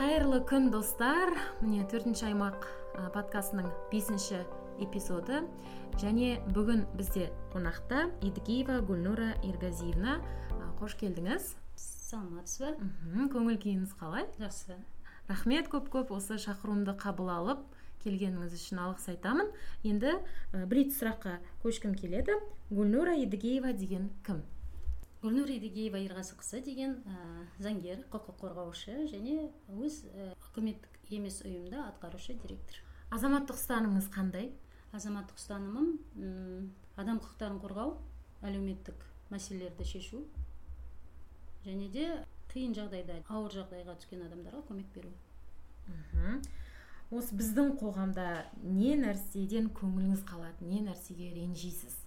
қайырлы күн достар. Міне төртінші аймақ подкастының бесінші эпизоды. Және бүгін бізде қонақта едігеева гүлнура ергазиевна. Қош келдіңіз. Саламатсыз ба көңіл күйіңіз қалай? Жақсы. Рахмет көп көп осы шақыруымды қабыл алып келгеніңіз үшін алғыс айтамын. Енді ә, бір екі сұраққа көшкім келеді. Гүлнура едігеева деген кім? Гүлнұр едігеева ерғазықызы деген ә, заңгер құқық қорғаушы және өз ә, үкіметтік емес ұйымда атқарушы директор. Азаматтық ұстанымыңыз қандай? Азаматтық ұстанымым адам құқықтарын қорғау әлеуметтік мәселелерді шешу және де қиын жағдайда ауыр жағдайға түскен адамдарға көмек беру. Мхм. Осы біздің қоғамда не нәрседен көңіліңіз қалады не нәрсеге ренжисіз?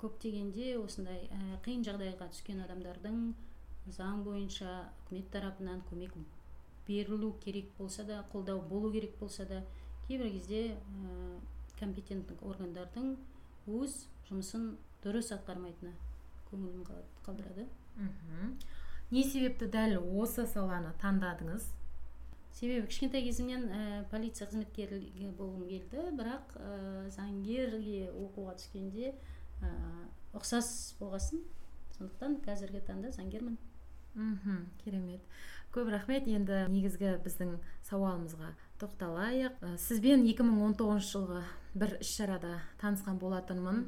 Көптегенде осындай ә, қиын жағдайға түскен адамдардың заң бойынша үкімет тарапынан көмек берілу керек болса да қолдау болу керек болса да кейбір кезде ә, компетенттік органдардың өз жұмысын дұрыс атқармайтыны көңілін қалдырады. Мхм. Не себепті дәл осы саланы таңдадыңыз? Себебі кішкентай кезімнен ә, полиция қызметкері болғым келді бірақ ә, заңгерге оқуға түскенде ә, ұқсас болғасын. Сондықтан қазіргі таңда заңгермін мхм керемет. Көп рахмет. Енді негізгі біздің сауалымызға тоқталайық. Ә, сізбен 2019 жылғы бір іс шарада танысқан болатынмын.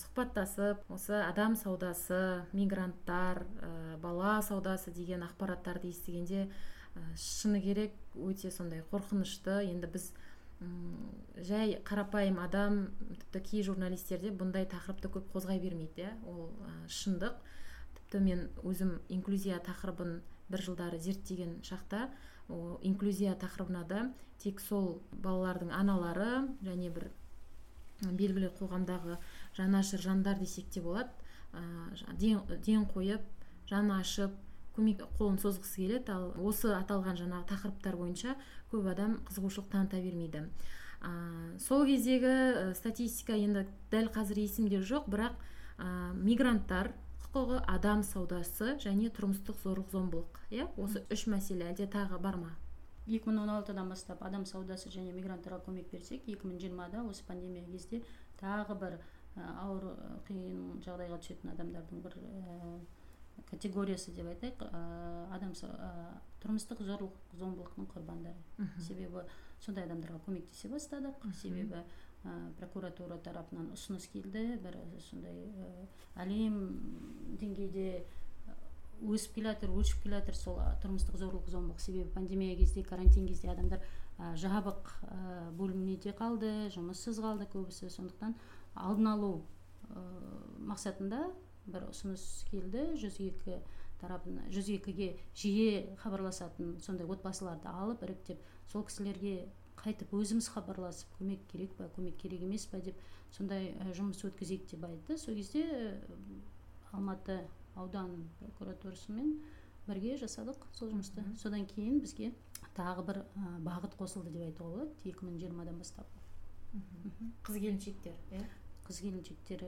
Сұхбаттасып осы адам саудасы мигранттар ә, бала саудасы деген ақпараттарды естігенде ә, шыны керек өте сондай қорқынышты. Енді біз жай қарапайым адам тіпті кей журналистерде бұндай тақырыпты көп қозғай бермейді иә. Ол шындық. Тіпті мен өзім инклюзия тақырыбын бір жылдары зерттеген шақта инклюзия тақырыбына да тек сол балалардың аналары және бір белгілі қоғамдағы жанашыр жандар десек те болады. Ден, ден қойып жаны ашып көмек қолын созғысы келеді. Ал осы аталған жаңағы тақырыптар бойынша көп адам қызығушылық таныта бермейді. Ә, сол кездегі статистика енді дәл қазір есімде жоқ бірақ ә, мигранттар құқығы адам саудасы және тұрмыстық зорлық зомбылық иә? Осы үш мәселе әлде тағы бар ма? 2016-дан бастап адам саудасы және мигранттарға көмек берсек 2020-да осы пандемия кезде тағы бір ауыр қиын жағдайға түсетін адамдардың бір ә, категориясы деп айтайық ә, адам ә, тұрмыстық зорлық зомбылықтың құрбандары. Себебі сондай адамдарға көмектесе бастадық. Себебі ә, прокуратура тарапынан ұсыныс келді. Бір сондай ә, әлем деңгейде өсіп келе жатыр өршіп келе жатыр сол тұрмыстық зорлық зомбылық. Себебі пандемия кезде карантин кезде адамдар ә, жабық ә, бөлмеде қалды жұмыссыз қалды көбісі. Сондықтан алдын алу ә, мақсатында бір ұсыныс келді. 102 тарапына 102-ге жиі хабарласатын сондай отбасыларды алып іріктеп сол кісілерге қайтып өзіміз хабарласып көмек керек па көмек керек емес па деп сондай жұмыс өткізейік деп айтты. Сол кезде алматы аудан прокуратурасымен бірге жасадық сол жұмысты. Содан кейін бізге тағы бір бағыт қосылды деп айтуға болады. 2020-дан бастап. Қыз келіншектер иә? Қыз келіншектер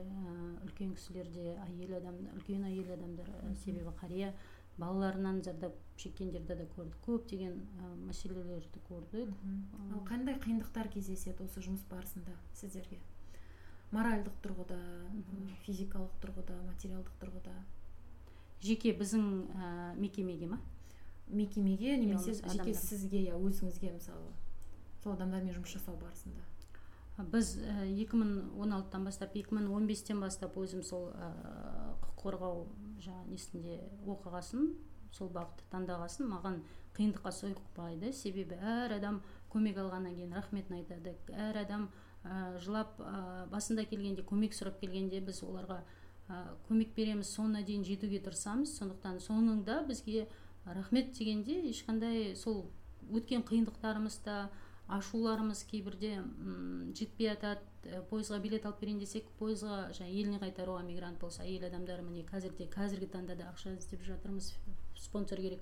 үлкен кісілер де әйел адам үлкен әйел адамдар себебі қария балаларынан зардап шеккендерді де көрдік. Көптеген ә, мәселелерді көрдік. Ал қандай қиындықтар кездеседі осы жұмыс барысында сіздерге? Моральдық тұрғыда физикалық тұрғыда материалдық тұрғыда? Жеке біздің ә, мекемеге ма? Мекемеге немесе жеке сізге я өзіңізге мысалы сол адамдармен жұмыс жасау барысында? Біз 2016-тан бастап 2015-тен бастап өзім сол құқық қорғау жаңағы несінде оқығасын сол бағытты таңдағасын маған қиындыққа соқпайды себебі әр адам көмек алғаннан кейін рахметін айтады. Әр адам ә, жылап ә, басында келгенде көмек сұрап келгенде біз оларға ә, көмек береміз соңына дейін жетуге тырысамыз. Сондықтан соңында бізге рахмет дегенде ешқандай сол өткен қиындықтарымыз да ашуларымыз кейбірде м жетпей жатады пойызға билет алып берейін десек пойызға жаңағы еліне қайтаруға мигрант болса әйел адамдар міне қазірде қазіргі таңда да ақша іздеп жатырмыз спонсор керек.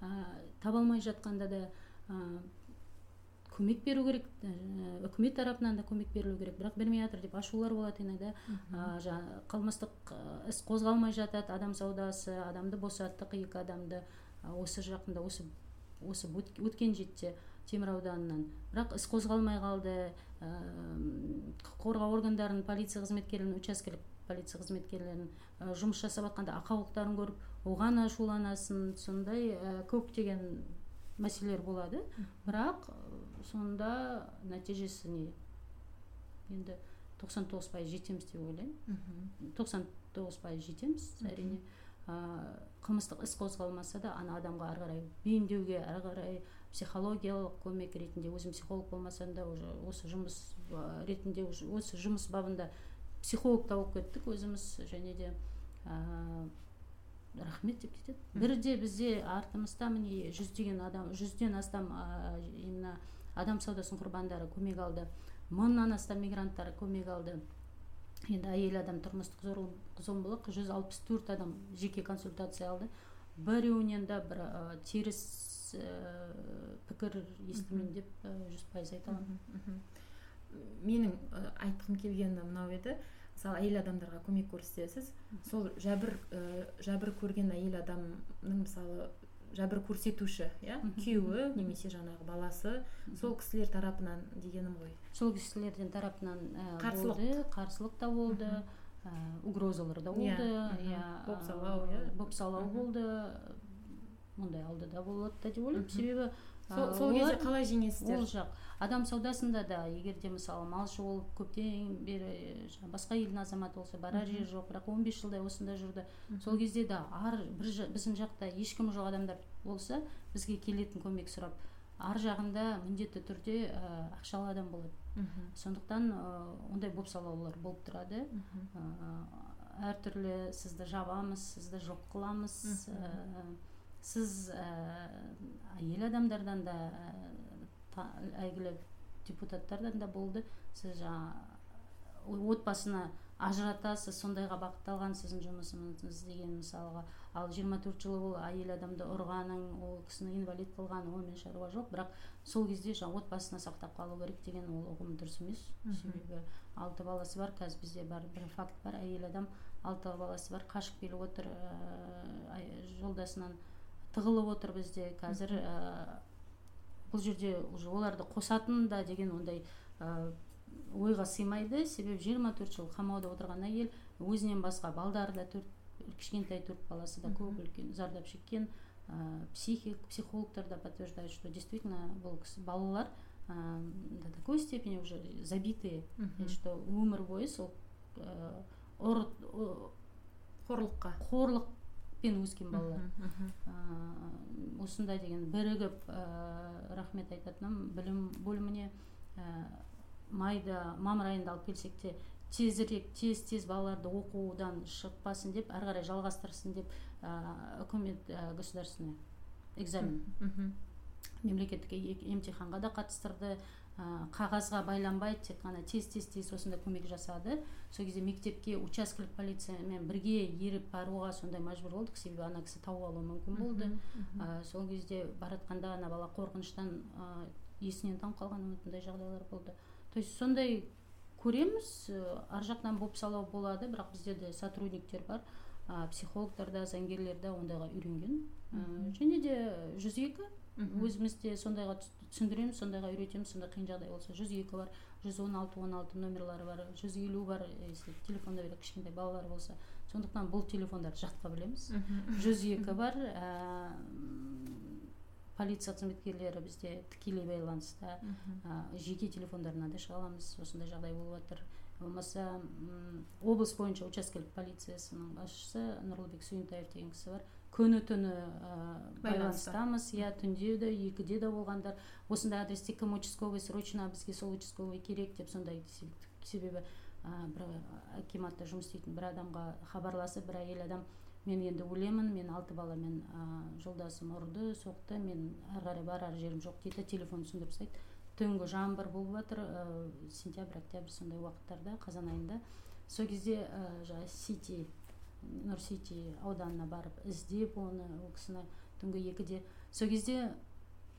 Ә, таба алмай жатқанда да ә, көмек беру керек үкімет тарапынан да көмек берілу керек. Бірақ бермей жатыр деп ашулар болады иногда ә, қылмыстық іс қозғалмай жатады. Адам саудасы адамды босаттық екі адамды осы жақында осы осы өткен жетте темір ауданынан. Бірақ іс қозғалмай қалды құқық қорғау органдарының полиция қызметкерлерінің учаскелік полиция қызметкерлерінің жұмыс жасап жатқанда ақаулықтарын көріп оған ашуланасың сондай көптеген мәселелер болады. Бірақ сонда нәтижесі не? Енді 99 пайыз жетеміз деп ойлаймын. Тоқсан тоғыз пайыз жетеміз әрине. Қылмыстық іс қозғалмаса да ана адамға ары қарай бейімдеуге ары қарай психологиялық көмек ретінде өзім психолог болмасам да уже осы жұмыс ретінде уже осы жұмыс бабында психолог тауып кеттік өзіміз және де ә, рахмет деп кетеді. Бірде бізде артымызда міне жүздеген адам жүзден астам ә, именно адам саудасының құрбандары көмек алды мыңнан астам мигранттар көмек алды. Енді әйел адам тұрмыстық зомбылық жүз алпыс төрт адам жеке консультация алды. Біреуінен де бір ә, теріс ә, пікір естімеймін деп жүз пайыз айта аламын менің айтқым келгені мынау еді. Мысалы әйел адамдарға көмек көрсетесіз сол жәбір ә, жәбір көрген әйел адамның мысалы жәбір көрсетуші иә күйеуі немесе жаңағы баласы сол кісілер тарапынан дегенім ғой. Сол кісілерден тарапынан ә, қарсылық. болды қарсылық та болды ә, угрозалар да болды иә бопсалау иә. бопсалау болды мұндай алдыда болады да деп ойлаймын. Себебі сол, сол кезде қалай жеңесіздер? ол жақ адам саудасында да егер де мысалы малшы болып көптен бері басқа елдің азаматы болса барар жері жоқ бірақ 15 жылдай осында жүрді. Сол кезде да ар бір біздің жақта ешкім жоқ адамдар болса бізге келетін көмек сұрап ар жағында міндетті түрде ә, ақшалы адам болады. Сондықтан ә, ондай бопсалаулар болып тұрады. Ә, әртүрлі сізді жабамыз сізді жоқ қыламыз сіз әйел адамдардан да әйгілі депутаттардан да болды. Сіз жаңа отбасына ажыратасыз сондайға бағытталған сіздің жұмысыңыз деген мысалға. Ал 24 жылы ол әйел адамды ұрғаның ол кісіні инвалид қылғаны онымен шаруа жоқ. Бірақ сол кезде жаңа отбасына сақтап қалу керек деген ол ұғым дұрыс емес. Себебі алты баласы бар қазір бізде бар бір факт бар. Әйел адам алты баласы бар қашып келіп отыр ә, жолдасынан тығылып отыр бізде қазір ә, бұл жерде уже оларды қосатын да деген ондай ә, ойға сыймайды. Себебі 24 жыл қамауда отырған әйел өзінен басқа балдары да төрт кішкентай төрт баласы да көп үлкен зардап шеккен ә, психик психологтар да подтверждают что действительно бұл кісі балалар ә, до такой степени уже забитые что өмір бойы сол ә, қорлыққа қорлық пен өскен балалар. осындай деген бірігіп ә, рахмет айтатыным. Білім бөліміне ә, майда мамыр айында алып келсек те тезірек тез тез балаларды оқудан шықпасын деп әрі қарай жалғастырсын деп ә, үкімет ә, государственный экзамен. Мемлекеттік емтиханға да қатыстырды. Қағазға байланбай тек қана тез тез тез осындай көмек жасады. Сол кезде мектепке учаскелік полициямен бірге еріп баруға сондай мәжбүр болдық. Себебі ана кісі тауып алуы мүмкін болды. ә, сол кезде баратқанда ана бала қорқыныштан ә, есінен танып қалған үмітіндей жағдайлар болды. То есть сондай көреміз ар жақтан бопсалау болады бірақ бізде де сотрудниктер бар ә, психологтар да заңгерлер де ондайға үйренген. Ә, және де жүз екі өзіміз де сондайға түсіндіреміз сондайға үйретеміз сондай қиын жағдай болса. жүз екі бар жүз он алты он алты номерлары бар жүз елу бар если телефонда береді кішкентай балалар болса. Сондықтан бұл телефондарды жатқа білеміз. Жүз екі бар ә, полиция қызметкерлері бізде тікелей байланыста. Ә, жеке телефондарына да шыға аламыз. Осындай жағдай болып жатыр болмаса облыс бойынша учаскелік полициясының басшысы нұрлыбек сүйінтаев деген кісі бар. Күні түні байланыстамыз. Иә түнде де екіде де болғандар. Осындай адресте кім участковый срочно бізге сол участковый керек деп сондай себебі ә, бір акиматта жұмыс істейтін бір адамға хабарласып бір әйел адам мен енді өлемін мен алты баламен ә, жолдасым ұрды соқты мен ары қарай барар жерім жоқ дейді телефон түсіндіріп тастайды. Түнгі жаңбыр болып жатыр ә, сентябрь октябрь сондай уақыттарда қазан айында. Сол кезде ә, жаңағы сити нұр сити ауданына барып іздеп оны ол кісіні түнгі екіде. Сол кезде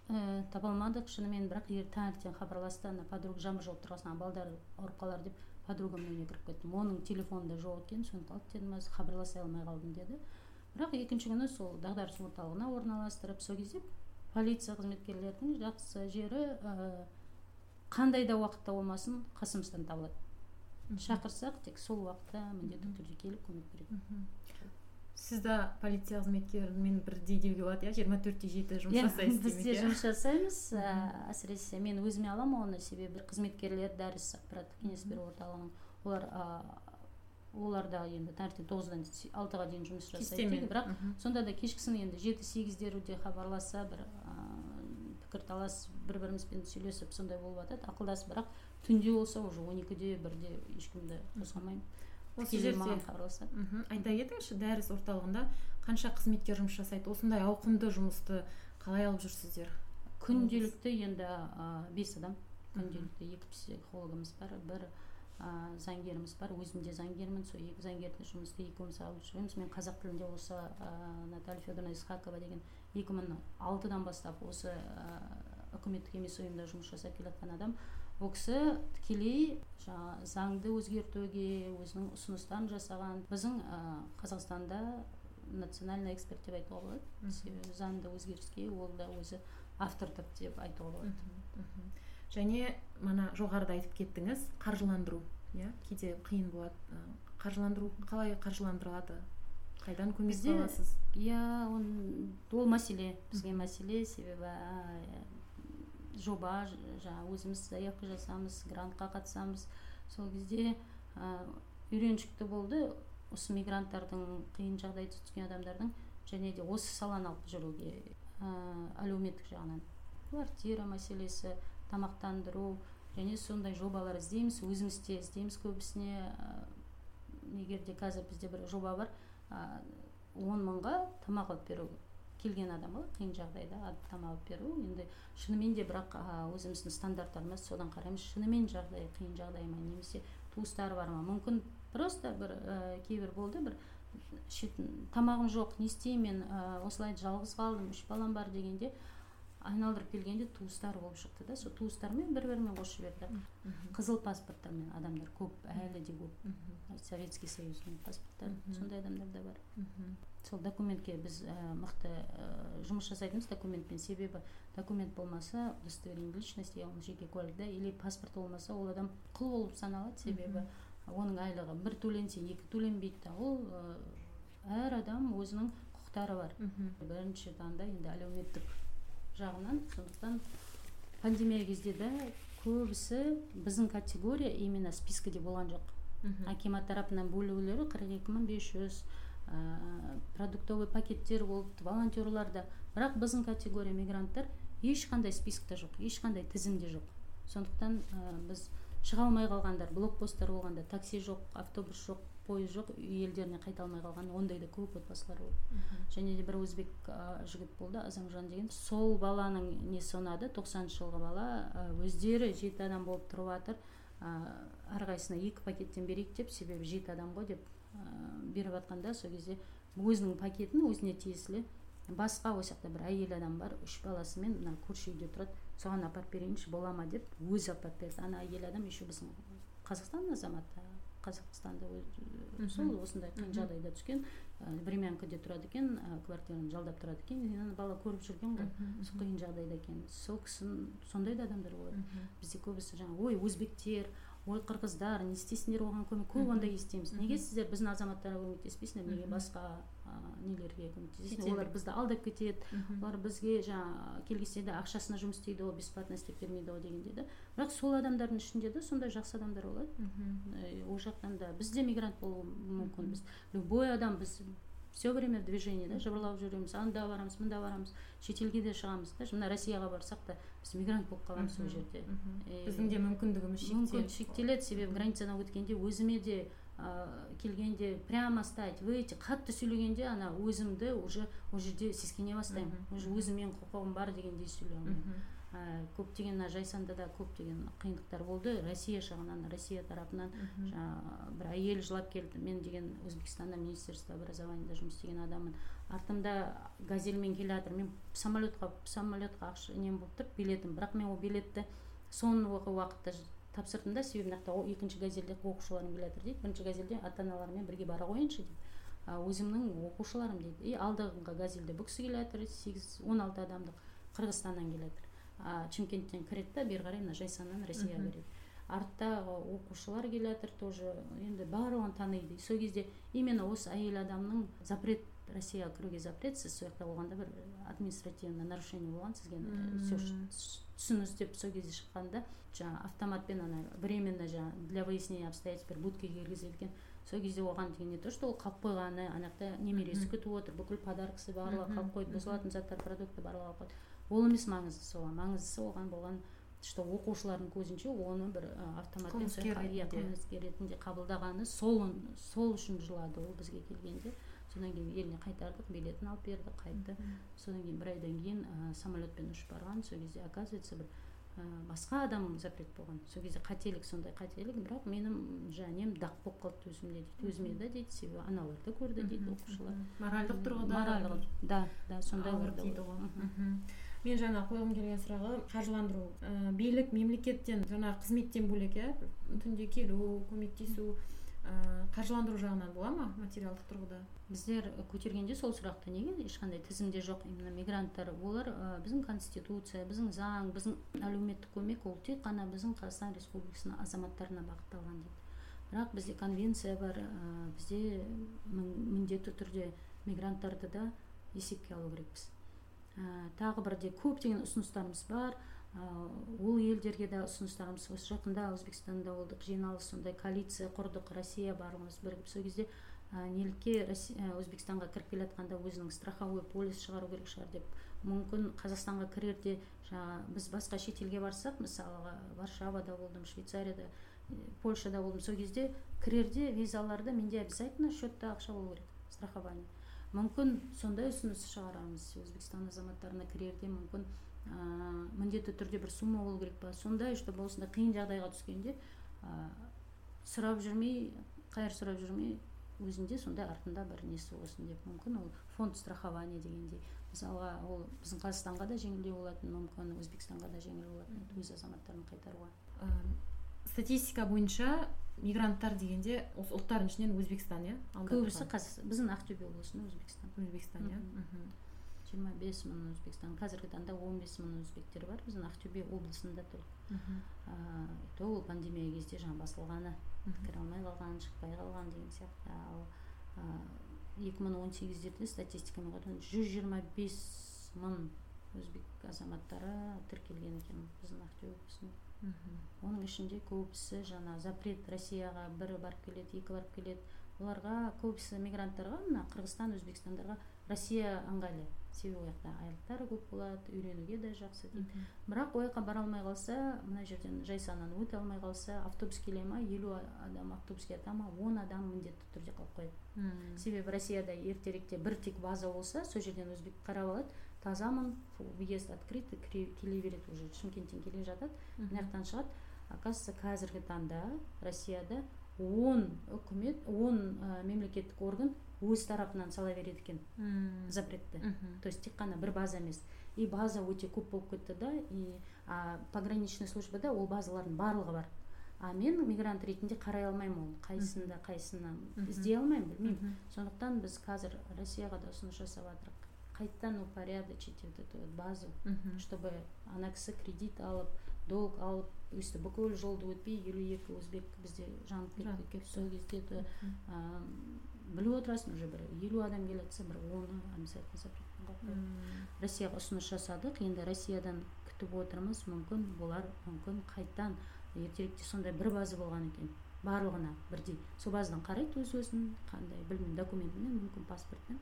ә, таба алмадық шынымен бірақ егер таңертең хабарласты ана подруга жаңбыр жауып тұрған соң балдар ауырып қалар деп подругамның үйіне кіріп кеттім. Оның телефонында жоқ екен сөніп қалды дедім хабарласа алмай қалдым деді. Бірақ екінші күні сол дағдарыс орталығына орналастырып сол кезде полиция қызметкерлердің жақсы жері ә, қандай да уақытта болмасын қасымыздан табылады. Шақырсақ тек сол уақытта міндетті түрде келіп көмек береді сіз де полиция қызметкерімен бірдей деуге болады иә? Жиырма төрт те жеті жұмыс иә жасайсыз біз де демек, иә? жұмыс жасаймыз. Ә, әсіресе мен өзіме аламын оны себебі. Қызметкерлер дәріс ақпараттық кеңес беру орталығының олар олар да енді таңертең тоғыздан алтыға дейін жұмыс жасайды бірақ сонда да кешкісін енді жеті сегіздерде хабарласса бір пікірталас бір бірімізбен сөйлесіп сондай болып жатады ақылдасып бірақ түнде болса уже он екіде бірде ешкімді қозғамаймын осы жерде маған айта кетіңізші дәріс орталығында қанша қызметкер жұмыс жасайды? Осындай ауқымды жұмысты қалай алып жүрсіздер? Күнделікті енді ә, бес адам. Күнделікті екі психологымыз бар бір ә, заңгеріміз бар. Өзім де заңгермін сол екі заңгердің жұмысты екеуміз алып жүреміз. Мен қазақ тілінде осы ә, наталья федоровна исхакова деген екі мың алтыдан бастап осы ә, үкіметтік емес ұйымда жұмыс жасап келе жатқан адам. Ол кісі тікелей жаңағы заңды өзгертуге өзінің ұсыныстарын жасаған. Біздің ә, қазақстанда национальный эксперт деп айтуға болады. Себебі заңды өзгеріске ол да өзі автордық деп айтуға болады. Және мана жоғарыда айтып кеттіңіз қаржыландыру иә? Кейде қиын болады қаржыландыру қалай қаржыландырылады? Қайдан көмек аласыз? иә ол мәселе бізге мәселе. Себебі жоба жаңағы өзіміз заявка жасамыз грантқа қатысамыз. Сол кезде ә, үйреншікті болды. Осы мигранттардың қиын жағдайда түскен адамдардың және де осы саланы алып жүруге ә, әлеуметтік жағынан. Квартира мәселесі тамақтандыру және сондай жобалар іздейміз. Өзіміз де іздейміз көбісіне. Ә, егер де қазір бізде бір жоба бар он мыңға тамақ алып беру келген адамға қиын жағдайда тамақ алып беру. Енді шынымен де бірақ өзіміздің стандарттарымыз содан қараймыз. Шынымен жағдай қиын жағдай ма немесе туыстары бар ма? Мүмкін просто бір ә, кейбір болды бір тамағым жоқ не істеймін мен ә, осылай жалғыз қалдым үш балам бар дегенде айналдырып келгенде туыстары болып шықты да. Сол туыстармен бір бірімен қосып жіберді қызыл паспорттармен адамдар көп әлі де көп. Советский союздың паспорттары сондай адамдар да бар. Сол документке біз ә, мықты ә, жұмыс жасайтынбыз. Документпен себебі документ болмаса удостоверение личности яғни жеке куәлік да или паспорт болмаса ол адам құл болып саналады. Себебі оның айлығы бір төленсе екі төленбейді да ол ә, әр адам өзінің құқықтары бар. Мгм. бірінші таңда енді әлеуметтік жағынан сондықтан пандемия кезде де көбісі біздің категория именно спискіде болған жоқ. Акимат тарапынан бөлулері қырық екі мың бес жүз продуктовый пакеттер болды волонтерларда бірақ біздің категория мигранттар ешқандай спискте жоқ ешқандай тізімде жоқ. Сондықтан ә, біз шыға алмай қалғандар блокпосттар болғанда такси жоқ автобус жоқ пойыз жоқ елдеріне қайта алмай қалған ондай да көп отбасылар болды және де бір өзбек ә, жігіт болды азамжан деген. Сол баланың несі ұнады тоқсаныншы жылғы бала ә, өздері жеті адам болып тұрып жатыр ә, әрқайсысына екі пакеттен берейік деп себебі жеті адам ғой деп. ә, беріп жатқанда сол кезде өзінің пакетін өзіне тиесілі басқа осы жақта бір әйел адам бар үш баласымен мына көрші үйде тұрады. Соған апарып берейінші бола ма деп өзі апарып берді. Ана әйел адам еще біздің қазақстан азаматы қазақстанда сол осындай қиын жағдайда түскен ә, времянкада тұрады екен ә, квартираны жалдап тұрады екен. Ана бала көріп жүрген ғой. Сол қиын жағдайда екен. Сол кісінің сондай да адамдар болады бізде көбісі жаңағы ой өзбектер ой қырғыздар не істейсіңдер оған көмек көп ондай естиміз. Неге сіздер біздің азаматтарға көмектеспейсіңдер? Неге басқа ә, нелерге көмектесесіңдер олар бізді алдап кетеді. Олар бізге жаңағы келгесе де ақшасына жұмыс істейді ғой бесплатно істеп бермейді ғой дегенде де бірақ сол адамдардың ішінде де сондай жақсы адамдар болады ол жақтан да біз де мигрант болуы мүмкін Мгм. біз. Любой адам біз все время в движении да жыбырлап жүреміз анда барамыз мында барамыз шетелге де шығамыз даже мына россияға барсақ та біз мигрант болып қаламыз сол жерде біздің де мүмкіндігіміз мүмкін шектеліп шектеледі себебі границадан өткенде өзіме де ә, келгенде прямо стать выйти қатты сөйлегенде ана өзімді уже ол жерде сескене бастаймын уже өзіммен құқығым бар дегендей ә, көптеген мына жайсанда да көптеген қиындықтар болды. Россия жағынан россия тарапынан жаңағы бір әйел жылап келді. Мен деген өзбекстанда министерство образованияда жұмыс істеген адаммын. Артымда газельмен келе жатыр. Мен самолетқа самолетқа ақша нем болып тұр билетім бірақ мен ол билетті соңғы уақытта тапсырдым да. Себебі мына жақта о- екінші газельде оқушыларым келе жатыр дейді. Бірінші газельде ата аналарымен бірге бара қояйыншы дейді. Өзімнің оқушыларым дейді. И алдыңғы газельде бұл кісі келе жатыр. Сегіз он алты адамдық қырғызстаннан келе жатыр. А шымкенттен кіреді да бері қарай мына жайсаңнан россияға береді. Арттағы оқушылар келе жатыр тоже. Енді барлығын таниды. Сол кезде именно осы әйел адамның запрет россияға кіруге запрет сіз сол жақта болғанда бір административный нарушение болған сізге все түсіңіз деп сол кезде шыққанда жаңағы автоматпен ана временно жаңағы для выяснения обстоятельств бір будкаға кіргізеді сол кезде оған деген не то что ол қалып қойғаны ана жақта немересі күтіп отыр бүкіл подаркасы барлығы қалып қойды бұзылатын заттар продукты барлығы қалып қойды. Ол емес маңыздысы оған маңыздысы оған болған что оқушылардың көзінше оны бір автоматпен қылмыскер ретінде қабылдағаны сол сол үшін жылады ол бізге келгенде. Содан кейін еліне қайтардық билетін алып берді қайтты. Содан кейін бір айдан кейін ә, самолетпен ұшып барған. Сол кезде оказывается бір ә, басқа адам запрет болған. Сол кезде қателік сондай қателік бірақ менің нем дақ болып қалды өзімде дейді. Өзіме да дейді себебі аналар да көрді дейді оқушылар. Моральдық тұрғыда моральдық. да да сондай дейді ғой. Мен жаңа қойғым келген сұрағы қаржыландыру. Ә, билік мемлекеттен жаңағы қызметтен бөлек иә түнде келу көмектесу ә, қаржыландыру жағынан бола ма материалдық тұрғыда? Біздер көтергенде сол сұрақты неге ешқандай тізімде жоқ именно мигранттар олар ә, біздің конституция біздің заң біздің әлеуметтік көмек ол тек қана біздің қазақстан республикасының азаматтарына бағытталған дейді. Бірақ бізде конвенция бар ә, бізде міндетті түрде мигранттарды да есепке алу керекпіз. Ә, тағы бірде көптеген ұсыныстарымыз бар. Ол елдерге де ұсыныстарымыз осы жақында өзбекстанда болдық жиналыс сондай коалиция құрдық россия барлығымыз бірігіп сол кезде нелікке өзбекстанға кіріп келе жатқанда өзінің страховой полис шығару керек шығар деп. Мүмкін қазақстанға кірерде жаңа біз басқа шетелге барсақ мысалға варшавада болдым швейцарияда польшада болдым. Сол кезде кірерде визаларда менде обязательно счетта ақша болу керек страхование. Мүмкін сондай ұсыныс шығарамыз. Өзбекстан азаматтарына кірерде мүмкін ә, міндетті түрде бір сумма болу керек па? Сондай чтобы осындай қиын жағдайға түскенде ә, сұрап жүрмей қайыр сұрап жүрмей өзінде сондай артында бір несі болсын деп мүмкін ол фонд страхования дегендей. Мысалға ол біздің қазақстанға да жеңілдеу болатын мүмкін өзбекстанға да жеңіл болатын өз азаматтарын қайтаруға. Статистика бойынша мигранттар дегенде осы ұлттардың ішінен өзбекстан иә? Көбісі біздің ақтөбе облысында өзбекстан. Өзбекстан иә? Жиырма бес мың өзбекстан. Қазіргі таңда он бес мың өзбектер бар. Біздің ақтөбе облысында то ол пандемия кезде жаңағы басылғаны кіре алмай қалған шықпай қалған деген сияқты. Ал екі мың он сегіздерде статистикамен қарағанда жүз жиырма бес мың өзбек азаматтары тіркелген екен біздің ақтөбе облысында. Оның ішінде көбісі жаңа запрет россияға бір барып келеді екі барып келеді. Оларға көбісі мигранттарға мына қырғызстан өзбекстандарға россия ыңғайлы. Себебі ол жақта айлықтары көп болады үйренуге де жақсы дейді. Бірақ ол жаққа бара алмай қалса мына жерден жайсаңнан өте алмай қалса автобус келе ма елу адам автобус келе ма он адам міндетті түрде қалып қояды. Себебі россияда ертеректе бір тек база болса сол жерден өзбек қарап алады. Тазамын въезд открыт келе береді уже шымкенттен келе жатады мына жақтан шығады оказывается қазіргі таңда россияда он үкімет он мемлекеттік орган өз тарапынан сала береді екен запретті. То есть тек қана бір база емес. И база өте көп болып кетті да и а, пограничный службада ол базалардың барлығы бар. А мен мигрант ретінде қарай алмаймын оны. Қайсында қайсына іздей алмаймын білмеймін. Сондықтан біз қазір россияға да ұсыныс жасап жатырмық қайтадан упорядочить вот эту вот базу чтобы ана кісі кредит алып долг алып өйстіп бүкіл жолды өтпей елу екі өзбек бізде жанып кетті сол кезде біліп отырасың уже бір елу адам келе жатса бір оны обязательно россияға ұсыныс жасадық енді россиядан күтіп отырмыз мүмкін болар мүмкін қайтадан. Ертеректе сондай бір база болған екен барлығына бірдей. Сол базадан қарайды өз өзін қандай білмеймін документімен мүмкін паспортпен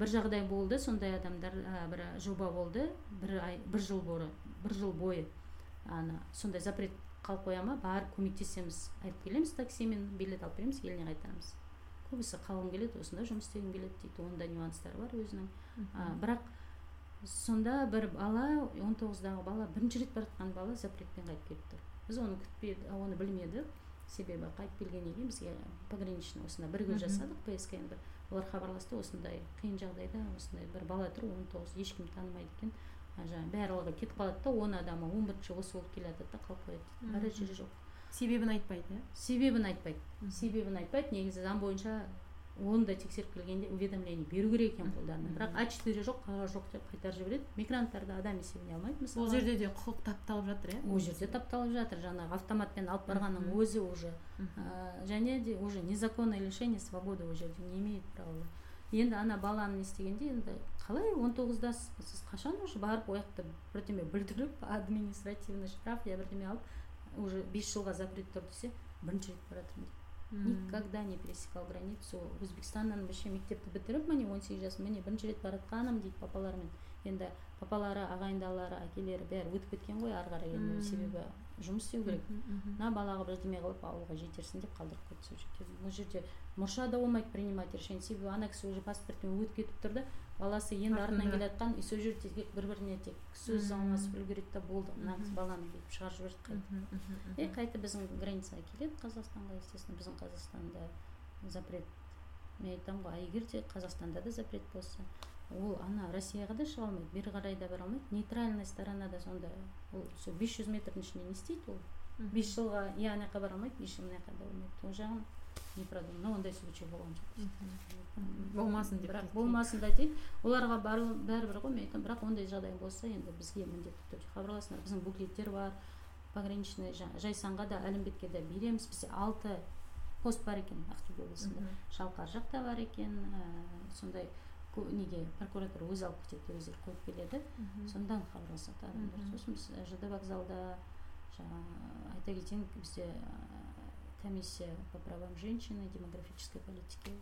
бір жағдай болды сондай адамдар ә, бір жоба болды. Бір ай бір жыл бойы бір жыл бойы ана сондай запрет қалып қоя ма? Барып көмектесеміз. Айтып келеміз таксимен билет алып береміз еліне қайтарамыз көбісі қалғым келеді осында жұмыс істегім келеді дейді. Онда нюанстар бар өзінің. А, бірақ сонда бір бала он тоғыздағы бала бірінші рет бара жатқан бала запретпен қайтып келіп тұр. Біз оны күтпеді оны білмедік. Себебі қайтып келгеннен кейін бізге пограничный осында бірге жасадық пск бір. Олар хабарласты осындай қиын жағдайда осындай бір бала тұр он тоғыз ешкім танымайды екен. Жаңағы барлығы кетіп қалады да он адамы он бірінші осы болып келе жатады да қалып қояды. Бара жері жоқ. Себебін айтпайды иә? Себебін айтпайды. Себебін айтпайды. Негізі заң бойынша оны да тексеріп келгенде уведомление беру керек екен қолдарына. Бірақ а четыре жоқ қағаз жоқ деп қайтарып жібереді. Мигранттарды адам есебіне алмайды мысалы. ол жерде де құқық тапталып жатыр иә? Ол жерде тапталып жатыр. Жаңағы автоматпен алып барғанның өзі уже ә, және де уже незаконное лишение свободы ол жерде не имеет права. Енді ана баланы не істегенде енді қалай он тоғыздасыз сіз қашан уже барып ол жақта бірдеме білдіріп административный штраф я бірдеме алып уже бес жылға запрет тұр десе бірінші рет бара жатырмын дейді никогда не пересекал границу өзбекстаннан вообще мектепті бітіріп міне он сегіз жасым міне бірінші рет бара жатқаным дейді папаларымен енді папалары ағайындалары әкелері бәрі өтіп кеткен ғой ары қарай енді себебі жұмыс істеу керек. Мына балаға бірдеме қылып ауылға жетерсін деп қалдырып қойды сол жерде бұл жерде мұрша да болмайды принимать решение. Себебі ана кісі уже паспортпен өтіп кетіп тұр да баласы енді артынан келе жатқан и сол жерде тек бір біріне тек сөз алмасып үлгереді да болды. Мына қыз баланы бүйтіп шығарып жіберді қайтып и қайтып біздің границаға келеді қазақстанға естественно біздің қазақстанда запрет. Мен айтамын ғой а егер де қазақстанда да запрет болса ол ана россияға да шыға алмайды бері қарай да бара алмайды. Нейтральный сторонада сонда ол сол бес жүз метрдің ішінде не істейді ол? Бес жылға и ана жаққа бара алмайды бес жыл мына жаққа бара алмайды ол жағын не продумано. Ондай случай болған жоқ. Болмасын деп бірақ болмасын да дейді оларға бәрібір ғой мен айтамын. Бірақ ондай жағдай болса енді бізге міндетті түрде хабарласыңдар. Біздің буклеттер бар. Пограничный жайсанға да әлімбетке де береміз. Бізде алты пост бар екен ақтөбе облысында. Шалқар жақта бар екен. Ә, сондай неге прокуратура өзі алып кетеді өздері қойып келеді. Сондан хабарласады адамдар. Сосын біз жд вокзалда жаңағы айта кетейін бізде комиссия по правам женщины демографической политики.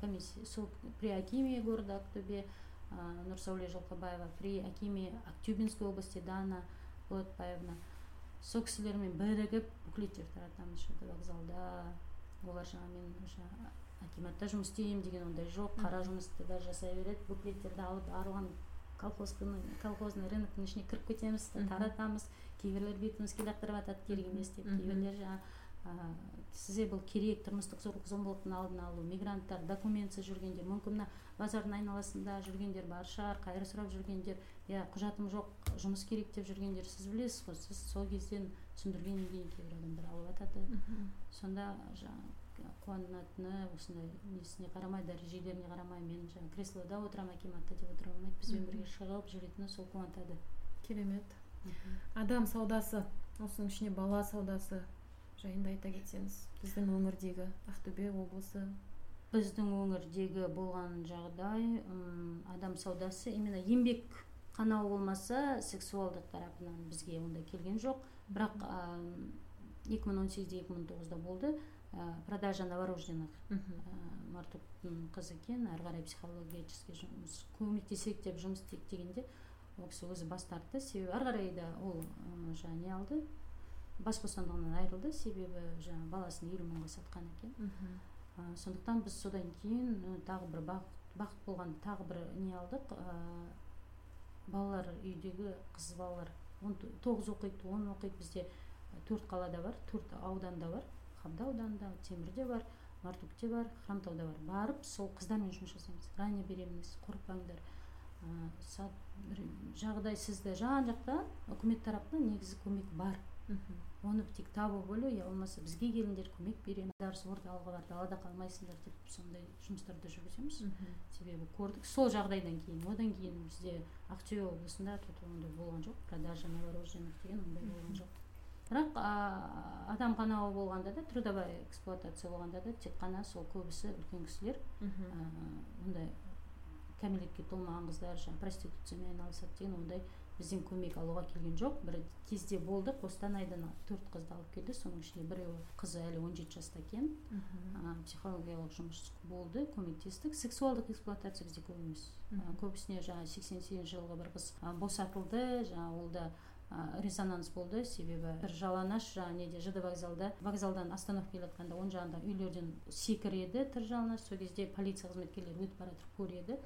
Комиссия сол при акиме города актобе нурсауле жылқыбаева при акиме актюбинской области дана болатбаевна сол кісілермен бірігіп буклеттер таратамыз вокзалда олар жаңағы мен акиматта жұмыс істеймін деген ондай жоқ қара жұмысты да жасай береді буклеттерді алып барлығын колхозный рыноктың ішіне кіріп кетеміз таратамыз кейбіреулер бетімізге лақтырып жатады керек емес деп кейбіреулер жаңағы сізге бұл керек тұрмыстық зорлық зомбылықтың алдын алу мигранттар документсіз жүргендер мүмкін мына базардың айналасында жүргендер бар шығар қайыр сұрап жүргендер. Иә құжатым жоқ жұмыс керек деп жүргендер сіз білесіз ғой сіз сол кезден түсіндіргеннен кейін кейбір адамдар алып жатады сонда жаңағы қуанатыны осындай несіне қарамай дәрежелеріне қарамай мен жаңағы креслода отырамын акиматта деп отыра алмайды. Бізбен бірге шығып жүретіні сол қуантады. Керемет. Адам саудасы осының ішіне бала саудасы. Жайында айта кетсеңіз біздің өңірдегі ақтөбе облысы біздің өңірдегі болған жағдай ұм, адам саудасы именно еңбек қанауы болмаса сексуалдық тарапынан бізге ондай келген жоқ. Бірақ екі мың он сегізде екі мың тоғызда болды. Ә, продажа новорожденных ә, мартуптың қызы екен. Әрі қарай психологический жұмыс көмектесейік деп жұмыс істейік дегенде ол кісі өзі бас тартты. Себебі әрі қарай да ол жаңағы не алды. Бас бостандығынан айырылды. Себебі жаңағы баласын елу мыңға сатқан екен. Ә, сондықтан біз содан кейін тағы бір бақыт, бақыт болған тағы бір не алдық. Ә, балалар үйдегі қыз балалар он тоғыз оқиды он оқиды. Бізде төрт қалада бар төрт ауданда бар. Қабда ауданында темірде бар мартукте бар хромтауда бар. Барып сол қыздармен жұмыс жасаймыз. Ранее беременность қорықпаңдар. Жағдай сізді жан жақтан үкімет тарапынан негізі көмек бар. Оны тек табу бөлу я болмаса бізге келіңдер көмек береміз дәріс орталығы бар далада қалмайсыңдар деп сондай жұмыстарды жүргіземіз. Себебі көрдік. Сол жағдайдан кейін одан кейін бізде ақтөбе облысында тут ондай болған жоқ продажа новорожденных деген ондай болған жоқ. Бірақ ә, адам қанауы болғанда да трудовая эксплуатация болғанда да тек қана сол көбісі үлкен кісілер ондай кәмелетке толмаған қыздар жаңағы проституциямен айналысады деген ондай бізден көмек алуға келген жоқ. Бір кезде болды қостанайдан төрт қызды алып келді. Соның ішінде біреуі қызы әлі он жеті жаста екен. Психологиялық жұмыс болды көмектестік. Сексуалдық эксплуатация бізде көп емес. Көбісіне жаңағы сексен сегізінші жылғы бір қыз босатылды. Жаңағы ол да резонанс болды. Себебі бір жалаңаш жаңағы неде жд вокзалда вокзалдан остановка келе жатқанда оң жағында үйлерден секіреді тыр жалаңаш. Сол кезде полиция қызметкерлері өтіп бара жатып көреді.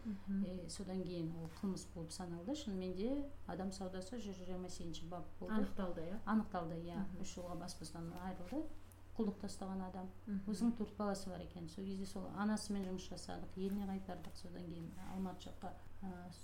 И содан кейін ол қылмыс болып саналды. Шынымен де адам саудасы жүз жиырма сегізінші бап болды. Анықталды иә? Анықталды иә. Үш жылға бас бостандығынан айырылды. Құлдық тастаған адам. Өзінің төрт баласы бар екен. Сол кезде сол анасымен жұмыс жасадық еліне қайтардық. Содан кейін алматы жаққа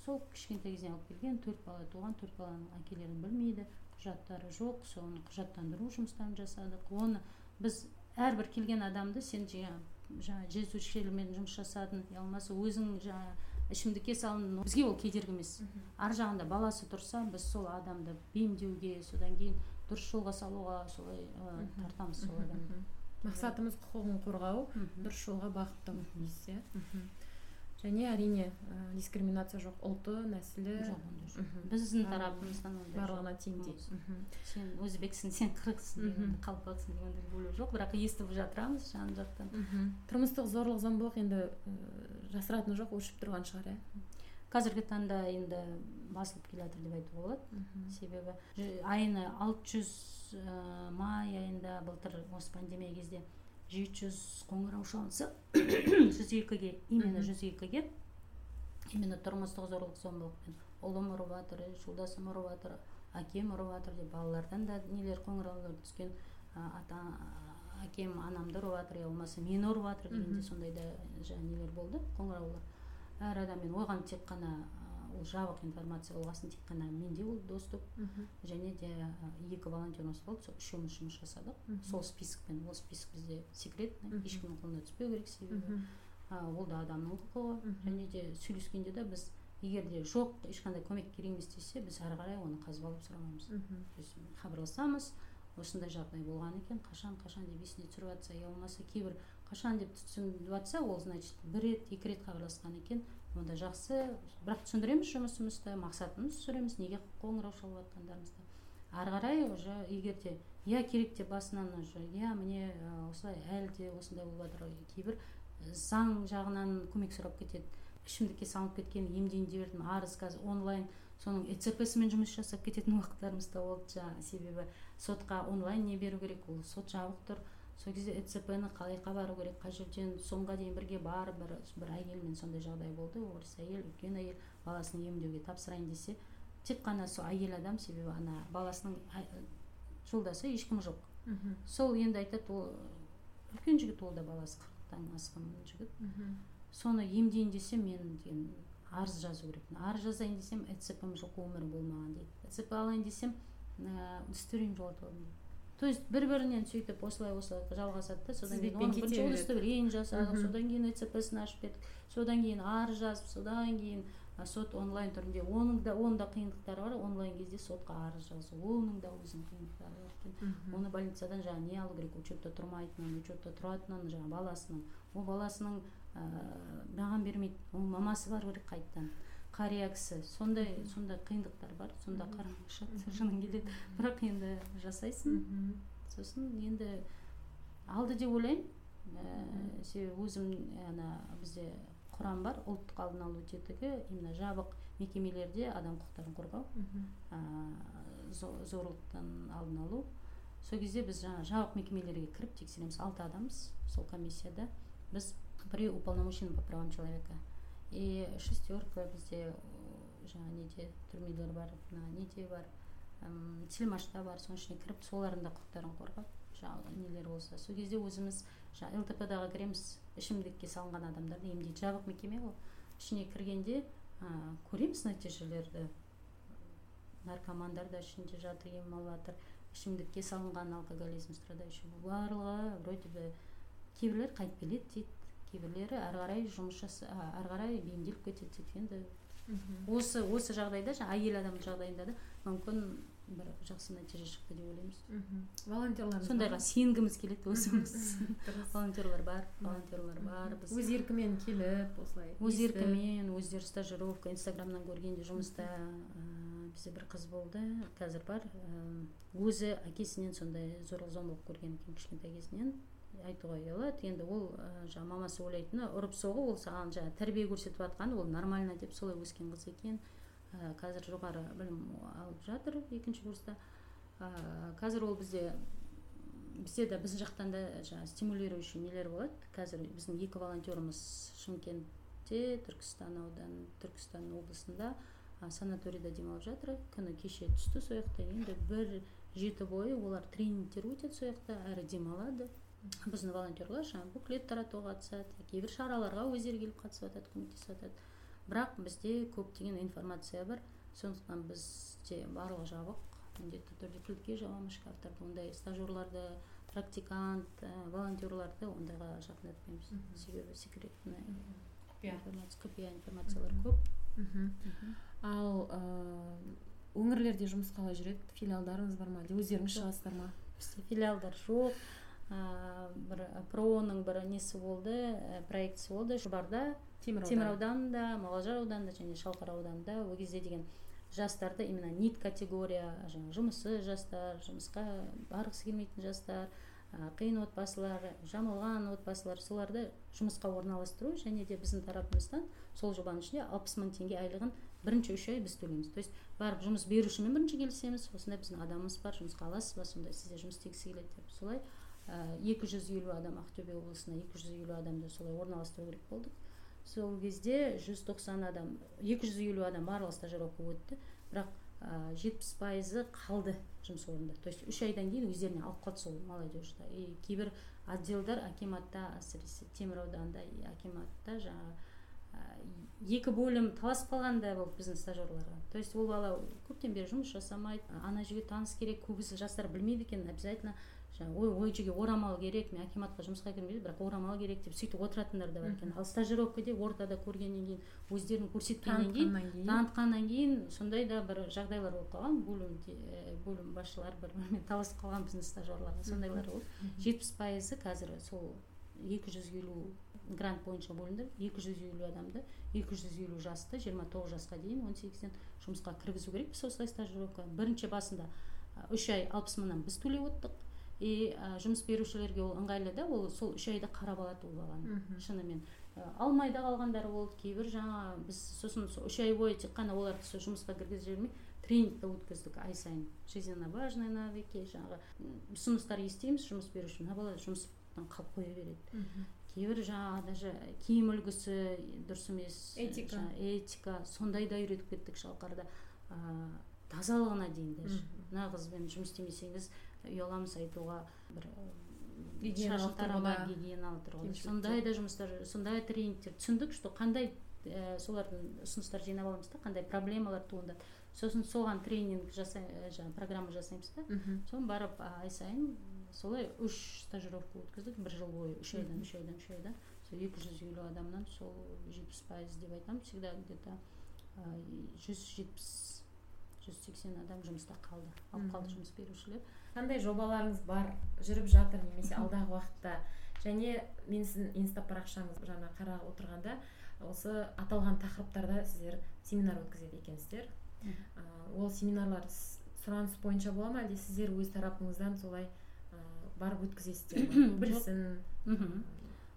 сол кішкентай кезінен алып келген төрт бала туған төрт баланың әкелерін білмейді құжаттары жоқ соны құжаттандыру жұмыстарын жасадық. Оны біз әрбір келген адамды сен жаңағы жаңағы жезөкшелермен жұмыс жасадың я болмаса өзің жаңағы ішімдікке салындың бізге ол кедергі емес. Ар жағында баласы тұрса біз сол адамды бейімдеуге содан кейін дұрыс жолға салуға солай ә, тартамыз сол адамды. Мақсатымыз құқығын қорғау дұрыс жолға бағыттау дейсіз иә. Және әрине ә, дискриминация жоқ. Ұлты нәсілі жоқ ондай жоқ. біздің тарапымыздан ондай барлығына теңдей сен өзбексің сен деген қалпақсың дегендей бөлу жоқ. Бірақ естіп жатырамыз жан жақтан. Тұрмыстық зорлық зомбылық енді жасыратыны жоқ өршіп тұрған шығар иә. Қазіргі таңда енді басылып келе жатыр деп айтуға болады. Себебі айына алты жүз май айында былтыр осы пандемия кезде жеті жүз қоңырау шалынса жүз екіге именно жүз екіге именно тұрмыстық зорлық зомбылықпен. Ұлым ұрып жатыр жолдасым ұрып жатыр әкем ұрып жатыр деп балалардан да нелер қоңыраулар түскен ата әкем анамды ұрып жатыр я болмаса мені ұрып жатыр дегенде Мгм. сондай да жаңағы нелер болды қоңыраулар. Әр адам мен оған тек қана ол жабық информация болған соң тек қана менде болды доступ мхм. және де екі волонтеріміз болды сол үшеуміз жұмыс жасадық. Мгм. сол списокпен ол список бізде секретный ешкімнің қолына түспеу керек себебі. Ол да адамның құқығы. Және де сөйлескенде де біз егер де жоқ ешқандай көмек керек емес десе біз ары қарай оны қазып алып сұрамаймыз. Мхм. то есть хабарласамыз осындай жағдай болған екен қашан қашан деп есіне түсіріп жатса я болмаса кейбір қашан деп түсіндіріп жатса ол значит бір рет екі рет хабарласқан екен. Онда жақсы. Бірақ түсіндіреміз жұмысымызды мақсатымызды түсіндіреміз неге қоңырау шалып жатқандарымызды ары қарай уже егер де иә керек деп басынан уже иә міне ә, осылай әлі де осындай болып жатыр кейбір ә, заң жағынан көмек сұрап кетеді. Ішімдікке салынып кеткен емдейін деп едім арыз қазір онлайн. Соның эцпсімен жұмыс жасап кететін уақыттарымыз да болды жаңағы себебі сотқа онлайн не беру керек ол сот жабық тұр. Сол кезде эцпні қалай бару керек қай жерден соңға дейін бірге барып бір, бір әйелмен сондай жағдай болды. Орыс әйел үлкен әйел баласын емдеуге тапсырайын десе тек қана сол әйел адам себебі ана баласының жолдасы ешкім жоқ. Мхм. сол енді айтады ол үлкен жігіт ол да баласы қырықтан асқан жігіт. Мхм. соны емдейін десем мен деген арыз жазу керекпін арыз жазайын десем эцпм жоқ өмірі болмаған дейді. Эцп алайын десем ә, удостоверение жоғалтып алдым дейді то есть бір бірінен сөйтіп осылай осылай жалғасады да. Содан кейін оның бірінші удостоверение жасадық содан кейін эцпсін ашып бердік содан кейін арыз жазып содан кейін сот онлайн түрінде оның да оның да қиындықтары бар. Онлайн кезде сотқа арыз жазу оның да өзінің қиындықтары бар екен. Оны больницадан жаңағы не алу керек? Учетта тұрмайтынын учетта тұратынын жаңағы баласының ол баласының ә, маған бермейді. Оның мамасы бару керек қайтадан. Қария кісі сондай сондай қиындықтар бар сонда шығады жының келеді бірақ енді жасайсың. Мхм. сосын енді алды деп ойлаймын. Ә, себебі өзім ана бізде құрам бар ұлттық алдын алу тетігі именно жабық мекемелерде адам құқықтарын қорғау. Зо- зорлықтан алдын алу. Сол кезде біз жаңағы жабық мекемелерге кіріп тексереміз. Алты адамбыз сол комиссияда. Біз при уполномоченном по правам человека. И шестерка бізде о, жаңағы неде түрмелер бар мына неде бар телмашта бар соның ішіне кіріп солардың да құқықтарын қорғап жаңағы нелер болса. Сол кезде өзіміз жаңағы лтп дағы кіреміз ішімдікке салынған адамдарды емдейді. Жабық мекеме ғой. Ішіне кіргенде ә, көреміз нәтижелерді. Наркомандар да ішінде жатыр ем алып ішімдікке салынған алкоголизм страдающий барлығы вроде бы кейбіреулер қайтып келеді дейді. Кейбіреулері әрі қарай жұмыс жаса әрі қарай бейімделіп кетеді дейді енді. Осы осы жағдайда жаңағы әйел адамның жағдайында да мүмкін бір жақсы нәтиже шықты деп ойлаймыз. Мхм. волонтерларымыз сондайға сенгіміз келеді өзіміз волонтерлар бар волонтерлар бар біз өз еркімен келіп осылай өз еркімен өздері стажировка инстаграмнан көргенде жұмыста бізде бір қыз болды қазір бар өзі әкесінен сондай зорлық зомбылық көрген екен кішкентай кезінен. Айтуға ұялады енді ол ә, жаңағы мамасы ойлайтыны ұрып соғу ол саған жаңағы тәрбие көрсетіп жатқаны ол нормально деп солай өскен қыз екен. Ә, қазір жоғары білім алып жатыр екінші курста. Ә, қазір ол бізде бізде де біз жақтан да жаңағы стимулирующий нелер болады. Қазір біздің екі волонтеріміз шымкентте түркістан ауданы түркістан облысында а, санаторийда демалып жатыр. Күні кеше түсті сол енді бір жеті бойы олар тренингтер өтеді сол әрі демалады. Біздің волонтерлар жаңағы буклет таратуға қатысады кейбір шараларға өздері келіп қатысып жатады көмектесіп жатады бірақ бізде көптеген информация бар. Сондықтан бізде барлығы жабық міндетті түрде кілтке жабамыз шкафтарды ондай стажерларды практикант волонтерларды ондайға жақындатпаймыз. Себебі секретный құпия құпия информациялар көп. Ал өңірлерде жұмыс қалай жүреді? Филиалдарыңыз бар ма? Әлде өздеріңіз шығасыздар ма? Бізде филиалдар жоқ. Бір проның бір несі болды проектісі болды шұбарда темір ауданында мұғалжар ауданында және шалқар ауданында ол кезде деген жастарды именно нит категория жаңағы жұмыссыз жастар жұмысқа барғысы келмейтін жастар қиын отбасылар жамалған отбасылар соларды жұмысқа орналастыру және де біздің тарапымыздан сол жобаның ішінде алпыс мың теңге айлығын бірінші үш ай біз төлейміз. То есть барып жұмыс берушімен бірінші келісеміз осындай біздің адамымыз бар жұмысқа аласыз ба сондай сізде жұмыс істегісі келеді деп. Солай екі жүз елу адам ақтөбе облысына екі жүз елу адамды солай орналастыру керек болдық. Сол кезде 190 адам 250 адам барлығы стажировка өтті. Бірақ жетпіс пайызы қалды жұмыс орнында. То есть үш айдан кейін өздеріне алып қалды сол молодежьді и кейбір отделдар акиматта әсіресе темір ауданында акиматта жаңағы екі бөлім таласып қалғандай болды біздің стажерларға. То есть ол бала көптен бері жұмыс жасамайды. Ана жерге таныс керек көбісі жастар білмейді екен обязательно жаңағы ой ой орамал керек мен акиматқа жұмысқа кірмейді бірақ орамал керек деп сөйтіп отыратындар да бар екен ал стажировкаде ортада көргеннен кейін өздерін көрсеткеннен кейін танытқаннан кейін. сондай да бір жағдайлар болып қалған. Бөлімде бөлім басшылары бір бірімен таласып қалған біздің стажерларға. Сондайлар болды. Жетпіс пайызы қазір сол екі жүз елу грант бойынша бөлінді. Екі жүз елу адамды екі жүз елу жасты жиырма тоғыз жасқа дейін он сегізден жұмысқа кіргізу керекпіз осылай стажировка бірінші басында үш ай алпыс мыңнан біз төлеп отырдық и ә, жұмыс берушілерге ол ыңғайлы да ол сол үш айда қарап алады ол баланы шынымен. Ә, алмай да қалғандары болды кейбір жаңа біз сосын сол үш ай бойы тек қана оларды сол жұмысқа кіргізе жібермей тренингті өткіздік ай сайын. Жизненно важные навыки жаңағы ұсыныстар естиміз жұмыс беруші мына бала жұмыстан қалып қоя береді. Кейбір жаңағы даже киім үлгісі дұрыс емес этика. этика сондай да үйретіп кеттік шалқарда. Ә, тазалығына дейін даже. Мына қызбен жұмыс істемесеңіз ұяламыз айтуға бір гигиеналық тұрғыда гигиеналық тұрғыда. сондай да жұмыстар сондай тренингтер түсіндік что қандай ә, солардың ұсыныстар жинап аламыз да қандай проблемалар туындады. Сосын соған тренинг жасай жаңағы программа жасаймыз да. Соны барып ай сайын солай үш стажировка өткіздік бір жыл бойы үш айдан үш айдан үш айдан. Сол екі жүз елу адамнан сол жетпіс пайыз деп айтамын. Всегда где то жүз жетпіс жүз сексен адам жұмыста қалды. Алып қалды жұмыс берушілер. Қандай жобаларыңыз бар жүріп жатыр немесе алдағы уақытта? Және мен сіздің инста парақшаңыз жаңа қарап отырғанда осы аталған тақырыптарда сіздер семинар өткізеді екенсіздер. Ә, ол семинарлар сұраныс бойынша бола ма? Әлде сіздер өз тарапыңыздан солай ә, барып өткізесіздер білсін.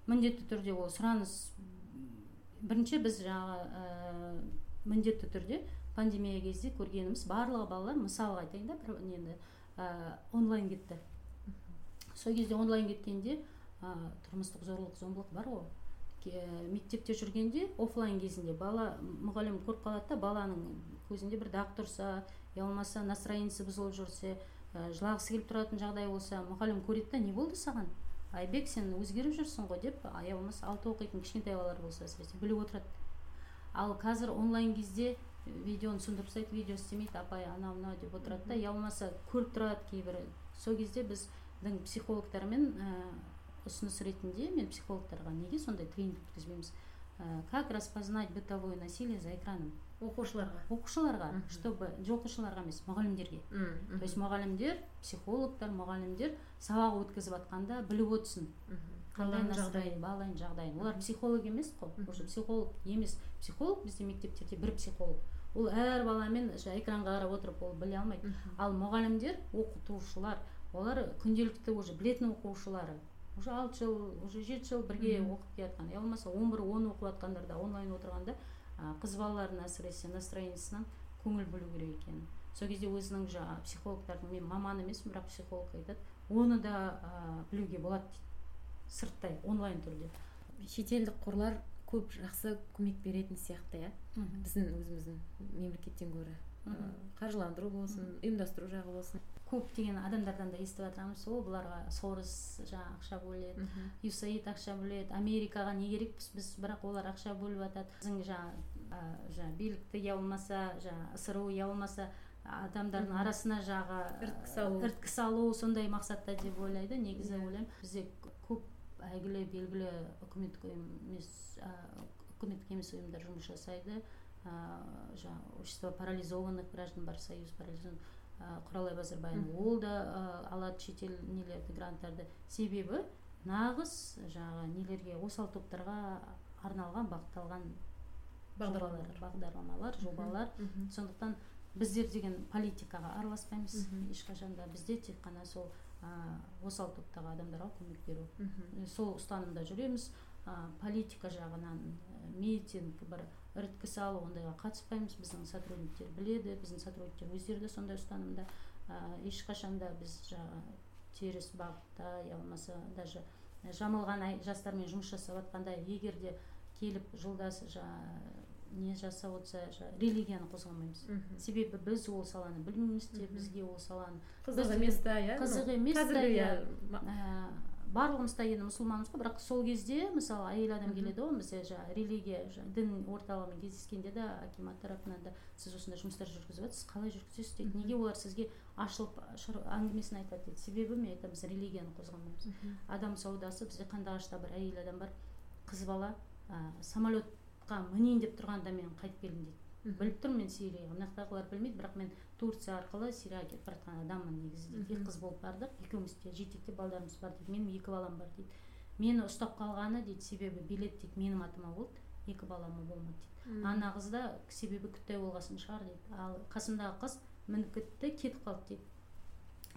Міндетті түрде ол сұраныс бірінші біз жаңағы ә, міндетті түрде пандемия кезде көргеніміз барлығы балалар мысалға айтайын да бір нені ә, онлайн кетті. Сол кезде онлайн кеткенде ә, тұрмыстық зорлық зомбылық бар ғой. Мектепте жүргенде офлайн кезінде бала мұғалім көріп қалады да баланың көзінде бір дақ тұрса я болмаса настроениесі бұзылып жүрсе ә, жылағысы келіп тұратын жағдай болса мұғалім көреді да не болды саған? Айбек сен өзгеріп жүрсің ғой деп я болмаса алты оқитын кішкентай балалар болса әсіресе біліп отырады. Ал қазір онлайн кезде видеоны түсіндіріп тастайды видео істемейді апай анау мынау деп отырады да. Я болмаса көріп тұрады кейбірі сол кезде біздің психологтармен ә, ұсыныс ретінде мен психологтарға неге сондай тренинг өткізбейміз? Ә, как распознать бытовое насилие за экраном? Оқушыларға. Оқушыларға чтобы оқушыларға емес мұғалімдерге. То есть мұғалімдер психологтар мұғалімдер сабақ өткізіп жатқанда біліп отырсын. Қандай жағдайын баланың жағдайын. Олар психолог емес қой. Уже психолог емес. Психолог бізде мектептерде бір психолог. Ол әр баламен экранға қарап отырып ол біле алмайды. Ал мұғалімдер оқытушылар. Олар күнделікті уже білетін оқушылары. Уже алты жыл уже жеті жыл бірге оқып келе жатқан я болмаса он бір он оқып жатқандар да онлайн отырғанда қыз балалардың әсіресе настроениесынан көңіл бөлу керек екен. Сол кезде өзінің жаңағы психологтардың мен маман емеспін бірақ психолог айтады оны да ә, білуге болады дейді. Сырттай онлайн түрде. Шетелдік қорлар көп жақсы көмек беретін сияқты иә. Біздің өзіміздің мемлекеттен гөрі қаржыландыру болсын ұйымдастыру жағы болсын. Көптеген адамдардан да естіп жатырмыз о бұларға сорос жаңағы ақша бөледі юсаид ақша бөледі америкаға не керекпіз біз бірақ олар ақша бөліп жатады біздің жаңағы жаңағы билікті я болмаса жаңағы сру я болмаса адамдардың арасына жағы іріткі салу. іріткі салу сондай мақсатта деп ойлайды негізі ойлаймын. Бізде әйгілі белгілі үкіметтік емес үкіметтік емес ұйымдар жұмыс жасайды. Ә, жаңағы общество парализованных граждан бар союз парализованных құралай базарбаева ол да алады шетел нелерді гранттарды. Себебі нағыз жаңағы нелерге осал топтарға арналған бағытталған бағдарламалар. бағдарламалар жобалар. Сондықтан біздер деген политикаға араласпаймыз ешқашан да. Бізде тек қана сол осал топтағы адамдарға көмек беру. Мгм. сол ұстанымда жүреміз. Ә, политика жағынан ә, митинг бір іріткі салу ондайға қатыспаймыз. Біздің сотрудниктер біледі біздің сотрудниктер өздері де сондай ұстанымда. Ә, ешқашан да біз жаңағы теріс бағытта я болмаса даже жамылған жастармен жұмыс жасап жатқанда егер де келіп жолдасы жаңағы не жасап отырса жаңағы религияны қозғамаймыз. Мгм. себебі біз ол саланы білмейміз де бізге ол саланы қызық емес та иә? қызық емес та, иә. иә ә, барлығымыз та енді мұсылманбыз ғой бірақ сол кезде мысалы әйел адам келеді ғой бізде жаңағы религия дін орталығымен кездескенде де акимат тарапынан да сіз осындай жұмыстар жүргізіп жатсыз қалай жүргізесіз дейді. Неге олар сізге ашылып әңгімесін айтады дейді. Себебі мен айтамын біз религияны қозғамаймыз. Адам саудасы бізде қандыағашта бір әйел адам бар қыз бала ә, самолетқа мінейін деп тұрғанда мен қайтып келдім дейді. Біліп тұрмын мен сирияға. Мына жақтағылар білмейді бірақ мен турция арқылы сирияға кетіп бара жатқан адаммын негізі дейді. Екі қыз болып бардық. Екеуміз де жетектеп балдарымыз бар дейді. Менің екі балам бар дейді. Мені ұстап қалғаны дейді себебі билет тек менің атыма болды. Екі балама болмады дейді. Ана қыз да себебі күтпей болғасын шығар дейді. Ал қасымдағы қыз мініп кетті кетіп қалды дейді.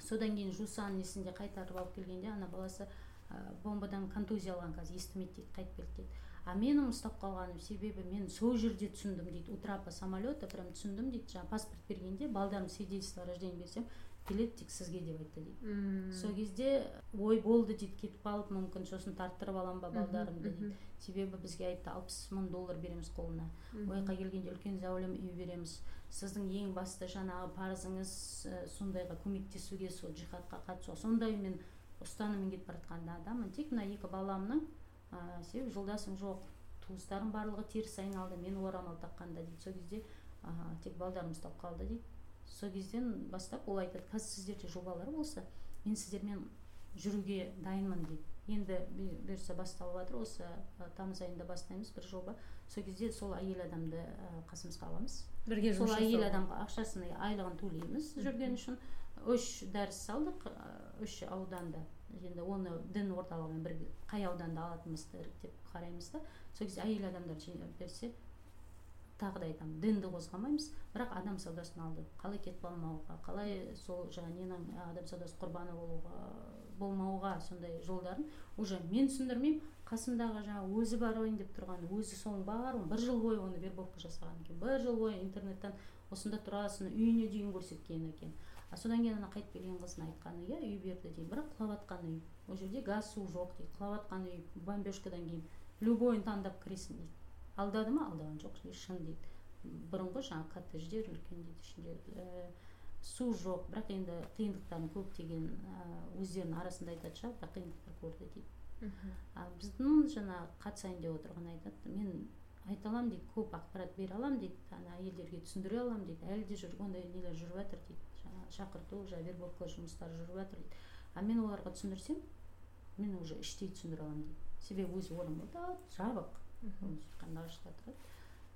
Содан кейін жусан несінде қайтарып алып келгенде ана баласы ә, бомбадан контузия алған қазір естімейді дейді қайтып келді дейді. А менің ұстап қалғаным себебі мен сол жерде түсіндім дейді. У трапа самолета прям түсіндім дейді. Жаңағы паспорт бергенде балдарым свидетельство о рождении берсем билет тек сізге деп айтты дейді. Мм. сол кезде ой болды дейді. Кетіп қалып мүмкін сосын тарттырып аламын ба балдарымды дейді. Себебі бізге айтты алпыс мың доллар береміз қолына. Ойқа келгенде үлкен зәулім үй береміз. Сіздің ең басты жаңағы парызыңыз ә, сондайға көмектесуге сол джихадқа қатысуға сондай мен ұстаныммен кетіп бара жатқан адаммын. Тек мына екі баламның ә, себебі жолдасым жоқ туыстарым барлығы теріс айналды мен орамал таққанда дейді. Сол кезде ә, тек балдарым ұстап қалды дейді. Сол кезден бастап ол айтады қазір сіздерде жобалар болса мен сіздермен жүруге дайынмын дейді. Енді бұйырса басталып жатыр осы ә, тамыз айында бастаймыз бір жоба. Сол кезде сол әйел адамды ә, қасымызға аламыз. Бірге сол әйел адамға ақшасын айлығын төлейміз жүрген үшін. Үш дәріс салдық үш ауданда. Енді оны дін орталығымен бірге қай ауданда алатынымызды іріктеп қараймыз да сол кезде әйел адамдар жинап берсе тағы да айтамын дінді қозғамаймыз бірақ адам саудасын алды. Қалай кетіп қалмауға қалай сол жаңағы ненің адам саудасы құрбаны болуға болмауға сондай жолдарын уже мен түсіндірмеймін. Қасымдағы жаңағы өзі барайын деп тұрған өзі соның барын бір жыл бойы оны вербовка жасаған екен бір жыл бойы интернеттен осында тұрасың үйіне дейін көрсеткен екен. Содан кейін ана қайтып келген қыздың айтқаны иә үй берді дейді бірақ құлап жатқан үй. Ол жерде газ су жоқ дейді. Құлап жатқан үй бомбежкадан кейін любойын таңдап кіресің дейді. Алдады ма? Алдаған жоқ шын дейді. Бұрынғы жаңағы коттедждер үлкен дейді. Ішінде ә, су жоқ. Бірақ енді қиындықтарын көп деген ә, өздерінің арасында айтатын шығар. Бірақ қиындықтар көрді дейді. А біздің жаңа қатысайын деп отырған айтады мен айта аламын дейді. Көп ақпарат бере аламын дейді. Ана әйелдерге түсіндіре аламын дейді. Әлі де жүр ондай нелер жүріп жатыр дейді. Шақырту жаңағы вербовка жұмыстары жүріп жатыр дейді. А мен оларға түсіндірсем мен уже іштей түсіндіре аламын дейді. Себебі өзі орынборда жабық. Мгм. қандыағашта тұрады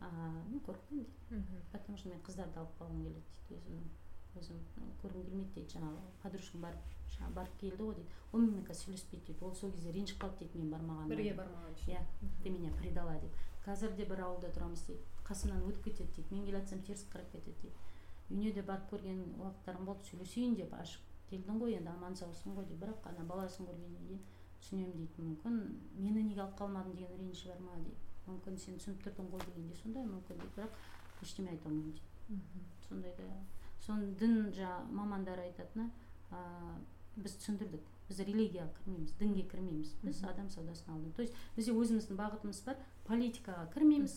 а, мен қорықпаймын дейді. Потому что мен қыздарды алып қалғым келеді дейді өзім өзім көргім келмейді дейді жаңағы подружкам барып жаңағы барып келді ғой дейді. Ол менімен қазір сөйлеспейді дейді. Ол сол кезде ренжіп қалды дейді мен бармағаныма бірге бармаған үшін. Иә ты меня предала деп. Қазір де бір ауылда тұрамыз дейді. Қасымнан өтіп кетеді дейді. Мен келе жатсам теріс қарап кетеді дейді. Үйіне де барып көрген уақыттарым болды сөйлесейін деп ашық келдің ғой. Енді аман саусың ғой деп. Бірақ ана баласын көргеннен кейін түсінемін дейді. Мүмкін мені неге алып қалмадың деген реніш бар ма дейді. Мүмкін сен түсініп тұрдың ғой дегенде сондай мүмкін дейді. Бірақ ештеме айта алмаймын дейді. Сондай да. Соны дін жаңағы мамандар айтатыны ә, біз түсіндірдік. Біз религияға кірмейміз дінге кірмейміз. Біз адам саудасын алдық. То есть бізде өзіміздің бағытымыз бар. Политикаға кірмейміз.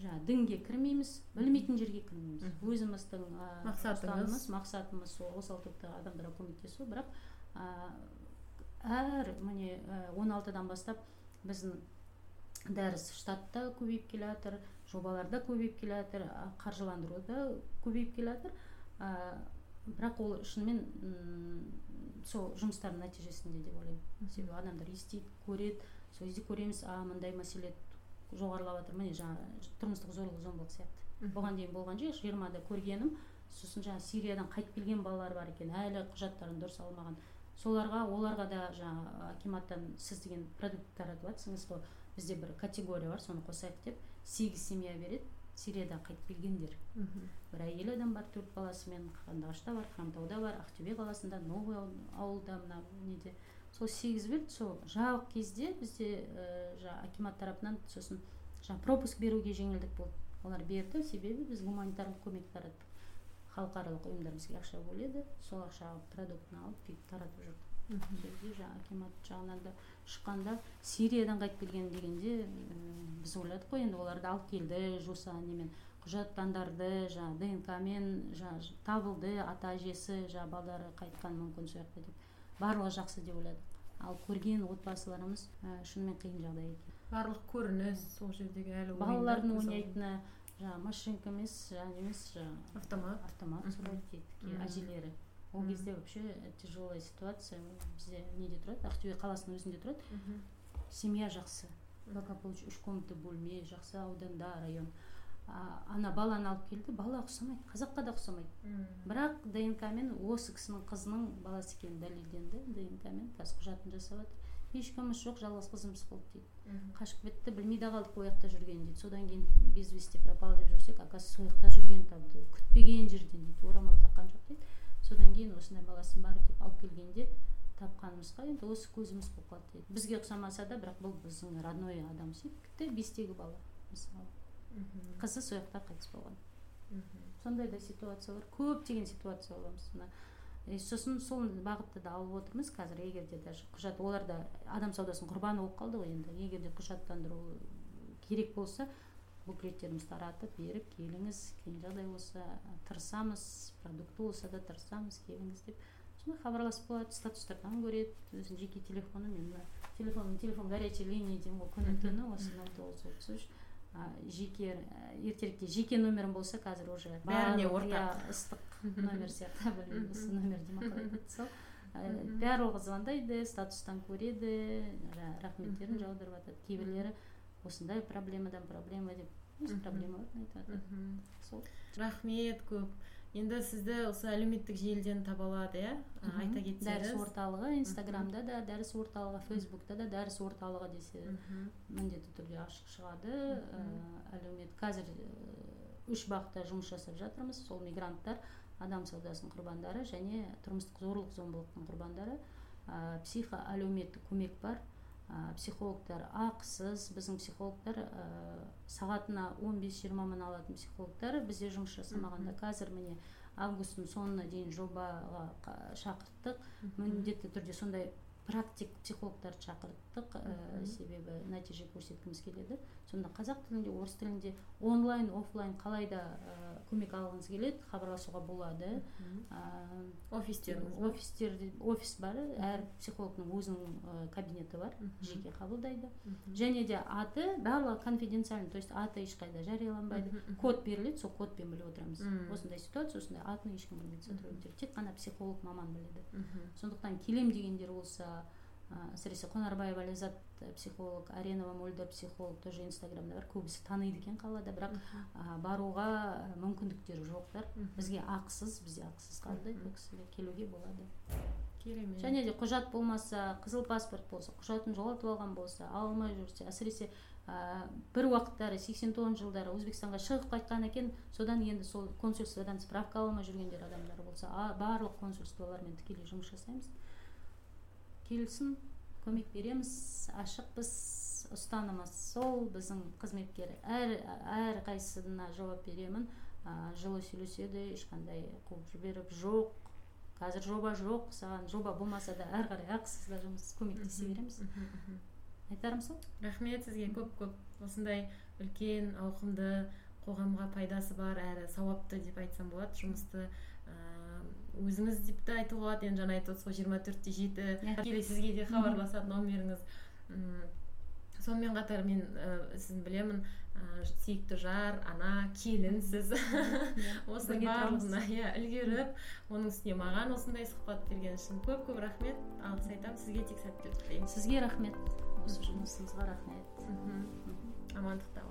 Жаңағы дінге кірмейміз білмейтін жерге кірмейміз. Өзіміздің ә, Мақсатымыз. мақсатымыз сол осал топтағы адамдарға көмектесу. Бірақ ә, әр міне он алтыдан бастап біздің дәріс штатта көбейіп келе жатыр жобаларда көбейіп келе жатыр қаржыландыру да көбейіп келе жатыр ә, бірақ ол шынымен сол жұмыстардың нәтижесінде деп ойлаймын. Себебі адамдар естиді көреді сол кезде көреміз а мындай мәселе жоғарылап жатыр. Міне жаңағы тұрмыстық зорлық зомбылық сияқты. Бұған дейін болған жоқ. Жиырмада көргенім сосын жаңағы сириядан қайтып келген балалар бар екен. Әлі құжаттарын дұрыс алмаған. Соларға оларға да жаңағы акиматтан сіз деген продукт таратып жатсыңыз ғой бізде бір категория бар соны қосайық деп. Сегіз семья береді. Сириядан қайтып келгендер. Бір әйел адам бар төрт баласымен. Қандыағашта бар хромтауда бар ақтөбе қаласында новый ауыл- ауылда мына неде сол сегіз берді сол жабық кезде бізде ә, жаңағы акимат тарапынан сосын жаңағы пропуск беруге жеңілдік болды. Олар берді себебі біз гуманитарлық көмек тараттық халықаралық ұйымдар бізге ақша бөледі сол ақшаға продуктыны алып бүйтіп таратып жүрдік сол кезде жаңағы акимат жағынан да шыққанда сириядан қайтып келген дегенде м, біз ойладық қой енді оларды алып келді жуса немен құжаттандырды жаңағы днк мен жаңағы табылды ата әжесі жаңағы балдары қайтқан мүмкін сол жақта деп. Барлығы жақсы деп ойладық ал көрген отбасыларымыз ә, шынымен қиын жағдай екен. Барлық көрініс сол жердегі әлі балалардың ойнайтыны жаңағы машинка емес жаңағы емес жаңағы автомат. автомат дейді әжелері. Ол кезде вообще тяжелая ситуация. Бізде неде тұрады? Ақтөбе қаласының өзінде тұрады. Семья жақсы. Благополучие үш комната бөлме жақсы ауданда район. Ана баланы алып келді бала ұқсамайды қазаққа да ұқсамайды. Бірақ днк мен осы кісінің қызының баласы екені дәлелденді. Днк мен қазір құжатын жасап жатыр ешкіміміз жоқ жалғыз қызымыз болды дейді. Қашып кетті білмей де қалдық ол жақта жүргенін дейді. Содан кейін без вести пропал деп жүрсек оказывается сол жақта жүргенін табды күтпеген жерден дейді. Орамал таққан жоқ дейді. Содан кейін осындай баласы бар деп алып келгенде тапқанымызға енді осы көзіміз болып қалды дейді. Бізге ұқсамаса да бірақ бұл біздің родной адам секілді бестегі бала. Мысалы. Қызы сол жақта қайтыс болған. Мгм. сондай да ситуациялар көптеген ситуацияларымыз мына и сосын сол бағытты да алып отырмыз. Қазір егер де даже құжат олар да адам саудасының құрбаны болып қалды ғой енді. Егер де құжаттандыру керек болса буклеттерімізді таратып беріп келіңіз қиын жағдай болса тырысамыз продукты болса да тырысамыз келіңіз деп. Сондай хабарласып болады статустардан көреді өзінің жеке телефоны мен мына телефоным телефон горячей линии деймін ғой күні түні осы нөл тоғыз отыз үш. Жеке ә, ертеректе жеке номерім болса қазір уже Бәріне ортақ. ыстық номер сияқты білмеймін осы номер дей ма қалай сол барлығы звондайды статустан көреді жа- рахметтерін жаудырып жатады кейбіреулері осындай проблемадан проблема деп өз Мгм. проблемаларын айтып жатады сол. Рахмет көп. Енді сізді осы әлеуметтік желіден таба алады иә? Айта дәріс кетсеңіз орталығы инстаграмда да дәріс орталығы фейсбукта да дәріс орталығы десе міндетті түрде ашық шығады. Ә, әлеумет қазір ә, үш бағытта жұмыс жасап жатырмыз. Сол мигранттар адам саудасының құрбандары және тұрмыстық зорлық зомбылықтың құрбандары. Ә, психо әлеуметтік көмек бар. Ә, психологтар ақысыз. Біздің психологтар ә, сағатына 15-20 мың алатын психологтар. Бізде жұмыс жасамағанда қазір міне августтың соңына дейін жобаға шақырттық. Міндетті түрде сондай практик психологтарды шақырттық ә, Мгм. себебі нәтиже көрсеткіміз келеді. Сонда қазақ тілінде орыс тілінде онлайн оффлайн қалай да ә, көмек алғыңыз келеді хабарласуға болады. Ә, офистеріңіз бар? офистерде офис бар. Әр психологтың өзінің кабинеті бар. Жеке қабылдайды. Және де аты барлығы конфиденциально то есть аты ешқайда жарияланбайды. Код беріледі сол кодпен біліп отырамыз. Осындай ситуация осындай атын ешкім білмейді. Сотрудниктер. Тек қана психолог маман біледі. Сондықтан келем дегендер болса әсіресе қонарбаева ләззат ә, психолог аренова мөлдір психолог тоже инстаграмда бар көбісі таниды екен қалада бірақ ә, баруға мүмкіндіктері жоқтар бізге ақысыз бізде ақысыз қалды бұл кісілер келуге болады. Керемет. Және де құжат болмаса қызыл паспорт болса құжатын жоғалтып алған болса ала алмай жүрсе әсіресе ә, бір уақыттары 89 жылдары өзбекстанға шығып қайтқан екен содан енді сол консульстводан справка ала алмай жүргендер адамдар болса а, барлық консульстволармен тікелей жұмыс жасаймыз. Келсін көмек береміз ашықпыз ұстанымыз сол біздің қызметкер. Әр әр қайсысына жауап беремін. Ә, жылы сөйлеседі ешқандай қуып жіберіп жоқ. Қазір жоба жоқ саған жоба болмаса да әрі қарай ақысыз да жұмыс көмектесе береміз. айтарым сол? Рахмет сізге. Көп көп осындай үлкен ауқымды қоғамға пайдасы бар әрі сауапты деп айтсам болады. Жұмысты өзіңіз деп те айтуға болады. Енді жаңа айтып отырсыз ғой жиырма төрт те жеті. Иә. тікелей сізге де хабарласады номеріңіз. Сонымен қатар мен ә, сізді білемін ә, сүйікті жар ана келінсіз. Осының барлығына иә үлгеріп оның үстіне маған осындай сұхбат берген үшін көп көп рахмет. Алғыс айтамын сізге тек сәттілік тілеймін сізге рахмет. Осы жұмысыңызға рахмет. Мхм амандықта